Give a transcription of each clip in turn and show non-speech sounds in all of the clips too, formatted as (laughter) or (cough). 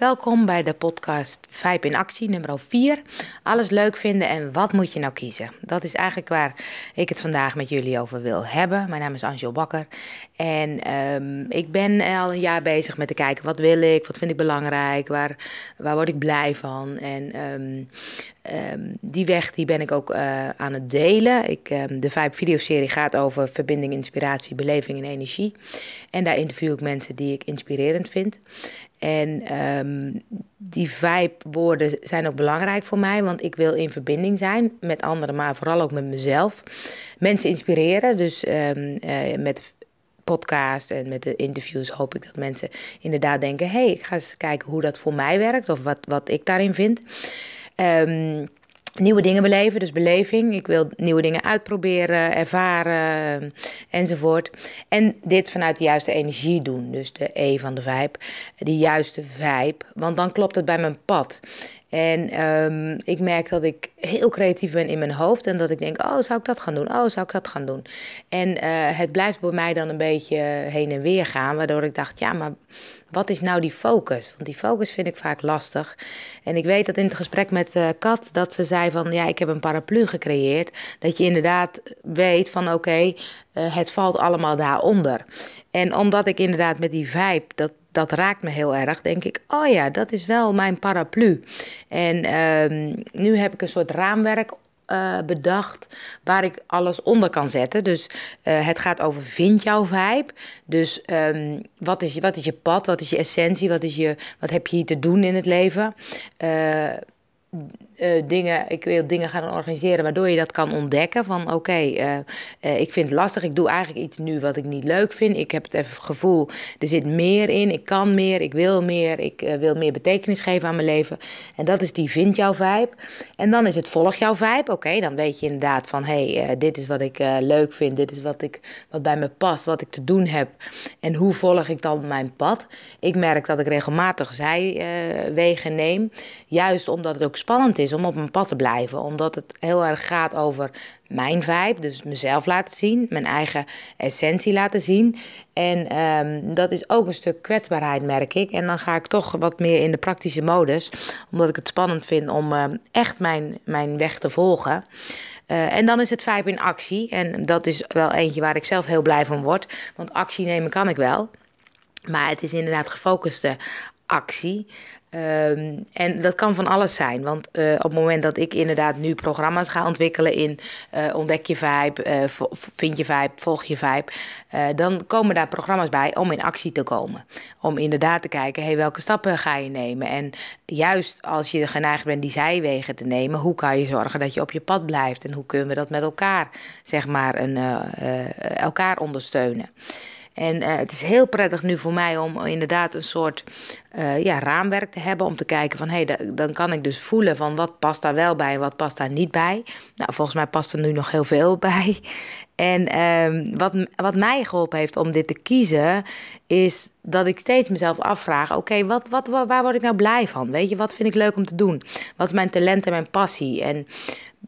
Welkom bij de podcast Vijp in Actie, nummer 4. Alles leuk vinden en wat moet je nou kiezen? Dat is eigenlijk waar ik het vandaag met jullie over wil hebben. Mijn naam is Angel Bakker en ehm, ik ben al een jaar bezig met te kijken wat wil ik, wat vind ik belangrijk, waar, waar word ik blij van. En ehm, ehm, die weg die ben ik ook uh, aan het delen. Ik, de Vijp videoserie gaat over verbinding, inspiratie, beleving en energie. En daar interview ik mensen die ik inspirerend vind. En um, die vibe-woorden zijn ook belangrijk voor mij, want ik wil in verbinding zijn met anderen, maar vooral ook met mezelf. Mensen inspireren, dus um, uh, met podcast en met de interviews hoop ik dat mensen inderdaad denken: hé, hey, ik ga eens kijken hoe dat voor mij werkt of wat, wat ik daarin vind. Um, nieuwe dingen beleven, dus beleving. Ik wil nieuwe dingen uitproberen, ervaren enzovoort. En dit vanuit de juiste energie doen, dus de E van de vibe, die juiste vibe, want dan klopt het bij mijn pad. En um, ik merk dat ik heel creatief ben in mijn hoofd en dat ik denk, oh, zou ik dat gaan doen? Oh, zou ik dat gaan doen? En uh, het blijft bij mij dan een beetje heen en weer gaan, waardoor ik dacht, ja, maar wat is nou die focus? Want die focus vind ik vaak lastig. En ik weet dat in het gesprek met uh, Kat, dat ze zei van, ja, ik heb een paraplu gecreëerd. Dat je inderdaad weet van, oké, uh, het valt allemaal daaronder. En omdat ik inderdaad met die vibe, dat, dat raakt me heel erg, denk ik, oh ja, dat is wel mijn paraplu. En um, nu heb ik een soort raamwerk uh, bedacht waar ik alles onder kan zetten. Dus uh, het gaat over vind jouw vibe. Dus um, wat, is, wat is je pad, wat is je essentie, wat, is je, wat heb je hier te doen in het leven? Uh, uh, dingen, ik wil dingen gaan organiseren waardoor je dat kan ontdekken. Van oké, uh, uh, ik vind het lastig, ik doe eigenlijk iets nu wat ik niet leuk vind. Ik heb het even gevoel, er zit meer in, ik kan meer, ik wil meer, ik wil meer betekenis geven aan mijn leven. En dat is die vind jouw vibe. En dan is het volg jouw vibe. Oké, dan weet je inderdaad van hey, dit is wat ik leuk vind, dit is wat, ik, wat bij me past, wat ik te doen heb. En hoe volg ik dan mijn pad? Ik merk dat ik regelmatig zijwegen neem, juist omdat het ook spannend is om op mijn pad te blijven. Omdat het heel erg gaat over mijn vibe, dus mezelf laten zien, mijn eigen essentie laten zien. En um, dat is ook een stuk kwetsbaarheid, merk ik. En dan ga ik toch wat meer in de praktische modus, omdat ik het spannend vind om uh, echt mijn, mijn weg te volgen. Uh, en dan is het vibe in actie. En dat is wel eentje waar ik zelf heel blij van word. Want actie nemen kan ik wel. Maar het is inderdaad gefocuste actie. Um, en dat kan van alles zijn. Want uh, op het moment dat ik inderdaad nu programma's ga ontwikkelen in uh, ontdek je vibe, uh, vind je vibe, volg je vibe, dan komen daar programma's bij om in actie te komen. Om inderdaad te kijken, hey, welke stappen ga je nemen? En juist als je geneigd bent die zijwegen te nemen, hoe kan je zorgen dat je op je pad blijft? En hoe kunnen we dat met elkaar, zeg maar, een, elkaar ondersteunen? En uh, het is heel prettig nu voor mij om inderdaad een soort uh, ja, raamwerk te hebben. Om te kijken van hé, hey, dan kan ik dus voelen van wat past daar wel bij en wat past daar niet bij. Nou, volgens mij past er nu nog heel veel (laughs) bij. En uh, wat, wat mij geholpen heeft om dit te kiezen, is dat ik steeds mezelf afvraag: oké, wat, wat, waar word ik nou blij van? Weet je, wat vind ik leuk om te doen? Wat is mijn talent en mijn passie? En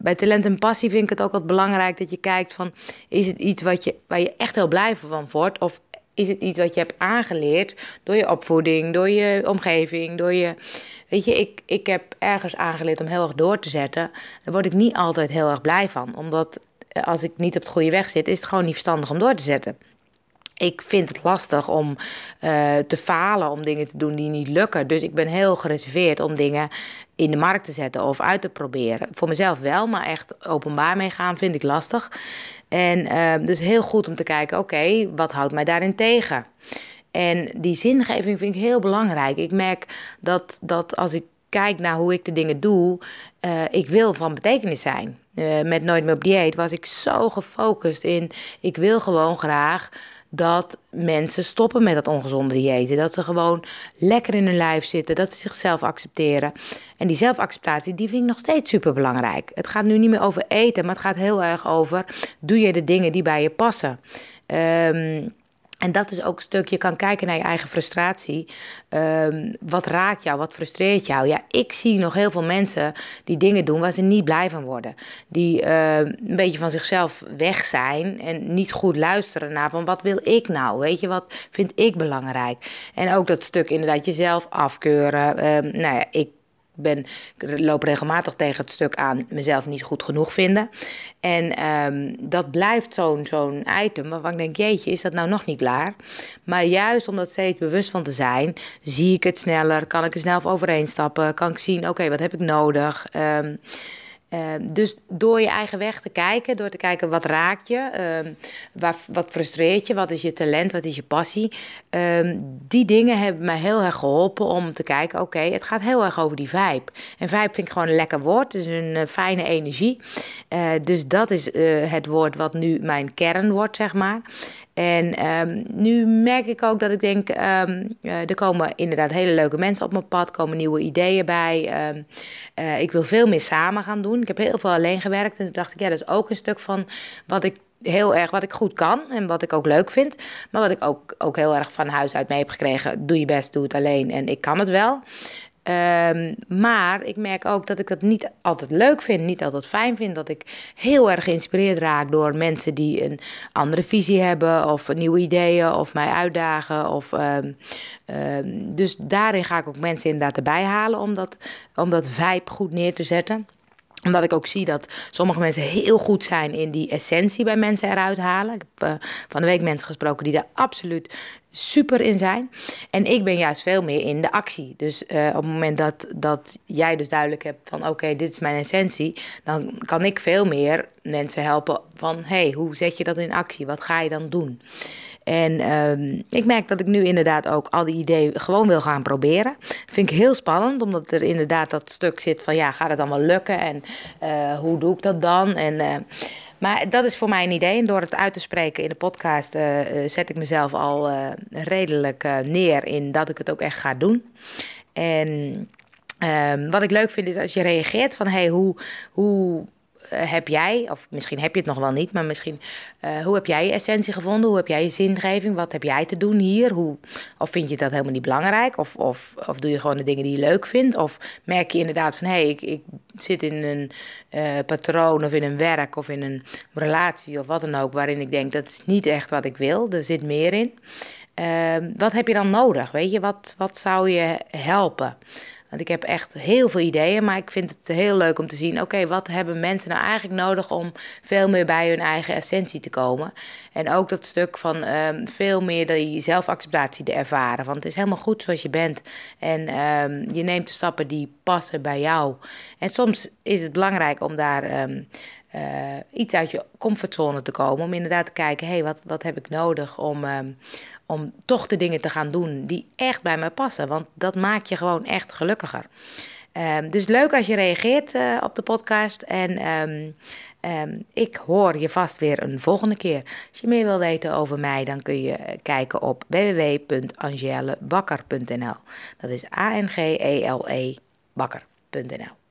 bij talent en passie vind ik het ook wat belangrijk dat je kijkt van... is het iets wat je, waar je echt heel blij van wordt? Of is het iets wat je hebt aangeleerd door je opvoeding, door je omgeving, door je... Weet je, ik, ik heb ergens aangeleerd om heel erg door te zetten. Daar word ik niet altijd heel erg blij van. Omdat als ik niet op de goede weg zit, is het gewoon niet verstandig om door te zetten ik vind het lastig om uh, te falen, om dingen te doen die niet lukken. Dus ik ben heel gereserveerd om dingen in de markt te zetten of uit te proberen. Voor mezelf wel, maar echt openbaar meegaan vind ik lastig. En uh, dus heel goed om te kijken, oké, wat houdt mij daarin tegen? En die zingeving vind ik heel belangrijk. Ik merk dat, dat als ik kijk naar hoe ik de dingen doe, uh, ik wil van betekenis zijn. Uh, met Nooit meer op dieet was ik zo gefocust in, ik wil gewoon graag dat mensen stoppen met dat ongezonde diëten. Dat ze gewoon lekker in hun lijf zitten, dat ze zichzelf accepteren. En die zelfacceptatie, die vind ik nog steeds super belangrijk. Het gaat nu niet meer over eten, maar het gaat heel erg over: doe je de dingen die bij je passen? Um, En dat is ook een stuk, je kan kijken naar je eigen frustratie. Um, wat raakt jou, wat frustreert jou? Ja, ik zie nog heel veel mensen die dingen doen waar ze niet blij van worden. Die uh, een beetje van zichzelf weg zijn en niet goed luisteren naar van wat wil ik nou? Weet je, wat vind ik belangrijk? En ook dat stuk inderdaad jezelf afkeuren. Um, nou ja, ik ben, loop regelmatig tegen het stuk aan mezelf niet goed genoeg vinden. En um, dat blijft zo'n item waarvan ik denk, jeetje, is dat nou nog niet klaar? Maar juist om dat steeds bewust van te zijn, zie ik het sneller, kan ik er snel overheen stappen, kan ik zien, oké, wat heb ik nodig? Um, Ehm, dus door je eigen weg te kijken, door te kijken wat raakt je, uh, wat, frustreert je, wat is je talent, wat is je passie. Uh, die dingen hebben mij heel erg geholpen om te kijken, oké, het gaat heel erg over die vibe. En vibe vind ik gewoon een lekker woord, het is een uh, fijne energie. Uh, dus dat is uh, het woord wat nu mijn kern wordt, zeg maar. En nu merk ik ook dat ik denk, er komen inderdaad hele leuke mensen op mijn pad, komen nieuwe ideeën bij. Ik wil veel meer samen gaan doen. Ik heb heel veel alleen gewerkt en toen dacht ik, ja, dat is ook een stuk van wat ik heel erg wat ik goed kan en wat ik ook leuk vind. Maar wat ik ook, ook heel erg van huis uit mee heb gekregen. Doe je best, doe het alleen en ik kan het wel. Um, maar ik merk ook dat ik dat niet altijd leuk vind, niet altijd fijn vind. Dat ik heel erg geïnspireerd raak door mensen die een andere visie hebben, of nieuwe ideeën, of mij uitdagen. Of, um, um, dus daarin ga ik ook mensen inderdaad erbij halen om dat, om dat vibe goed neer te zetten omdat ik ook zie dat sommige mensen heel goed zijn in die essentie bij mensen eruit halen. Ik heb uh, van de week mensen gesproken die daar absoluut super in zijn. En ik ben juist veel meer in de actie. Dus uh, op het moment dat, dat jij dus duidelijk hebt van oké, dit is mijn essentie, dan kan ik veel meer mensen helpen van hey, hoe zet je dat in actie? Wat ga je dan doen? En um, ik merk dat ik nu inderdaad ook al die ideeën gewoon wil gaan proberen. Vind ik heel spannend, omdat er inderdaad dat stuk zit van ja, gaat het dan wel lukken? En uh, hoe doe ik dat dan? En, uh, maar dat is voor mij een idee. En door het uit te spreken in de podcast uh, zet ik mezelf al redelijk neer in dat ik het ook echt ga doen. En um, wat ik leuk vind is als je reageert van hey, hoe, hoe heb jij, of misschien heb je het nog wel niet, maar misschien, uh, hoe heb jij je essentie gevonden? Hoe heb jij je zingeving? Wat heb jij te doen hier? Hoe, of vind je dat helemaal niet belangrijk? Of, of, of doe je gewoon de dingen die je leuk vindt? Of merk je inderdaad van, hé, hey, ik, ik zit in een uh, patroon of in een werk of in een relatie of wat dan ook, waarin ik denk, dat is niet echt wat ik wil, er zit meer in. wat heb je dan nodig? Weet je, wat, wat zou je helpen? Want ik heb echt heel veel ideeën, maar ik vind het heel leuk om te zien: oké, wat hebben mensen nou eigenlijk nodig om veel meer bij hun eigen essentie te komen? En ook dat stuk van um, veel meer die zelfacceptatie te ervaren. Want het is helemaal goed zoals je bent. En um, je neemt de stappen die passen bij jou. En soms is het belangrijk om daar. Um, uh, iets uit je comfortzone te komen. Om inderdaad te kijken, hé, hey, wat, wat heb ik nodig om, um, om toch de dingen te gaan doen die echt bij mij passen. Want dat maakt je gewoon echt gelukkiger. Um, dus leuk als je reageert uh, op de podcast. En um, ik hoor je vast weer een volgende keer. Als je meer wil weten over mij, dan kun je kijken op www.angelebakker.nl. Dat is A-N-G-E-L-E bakker.nl.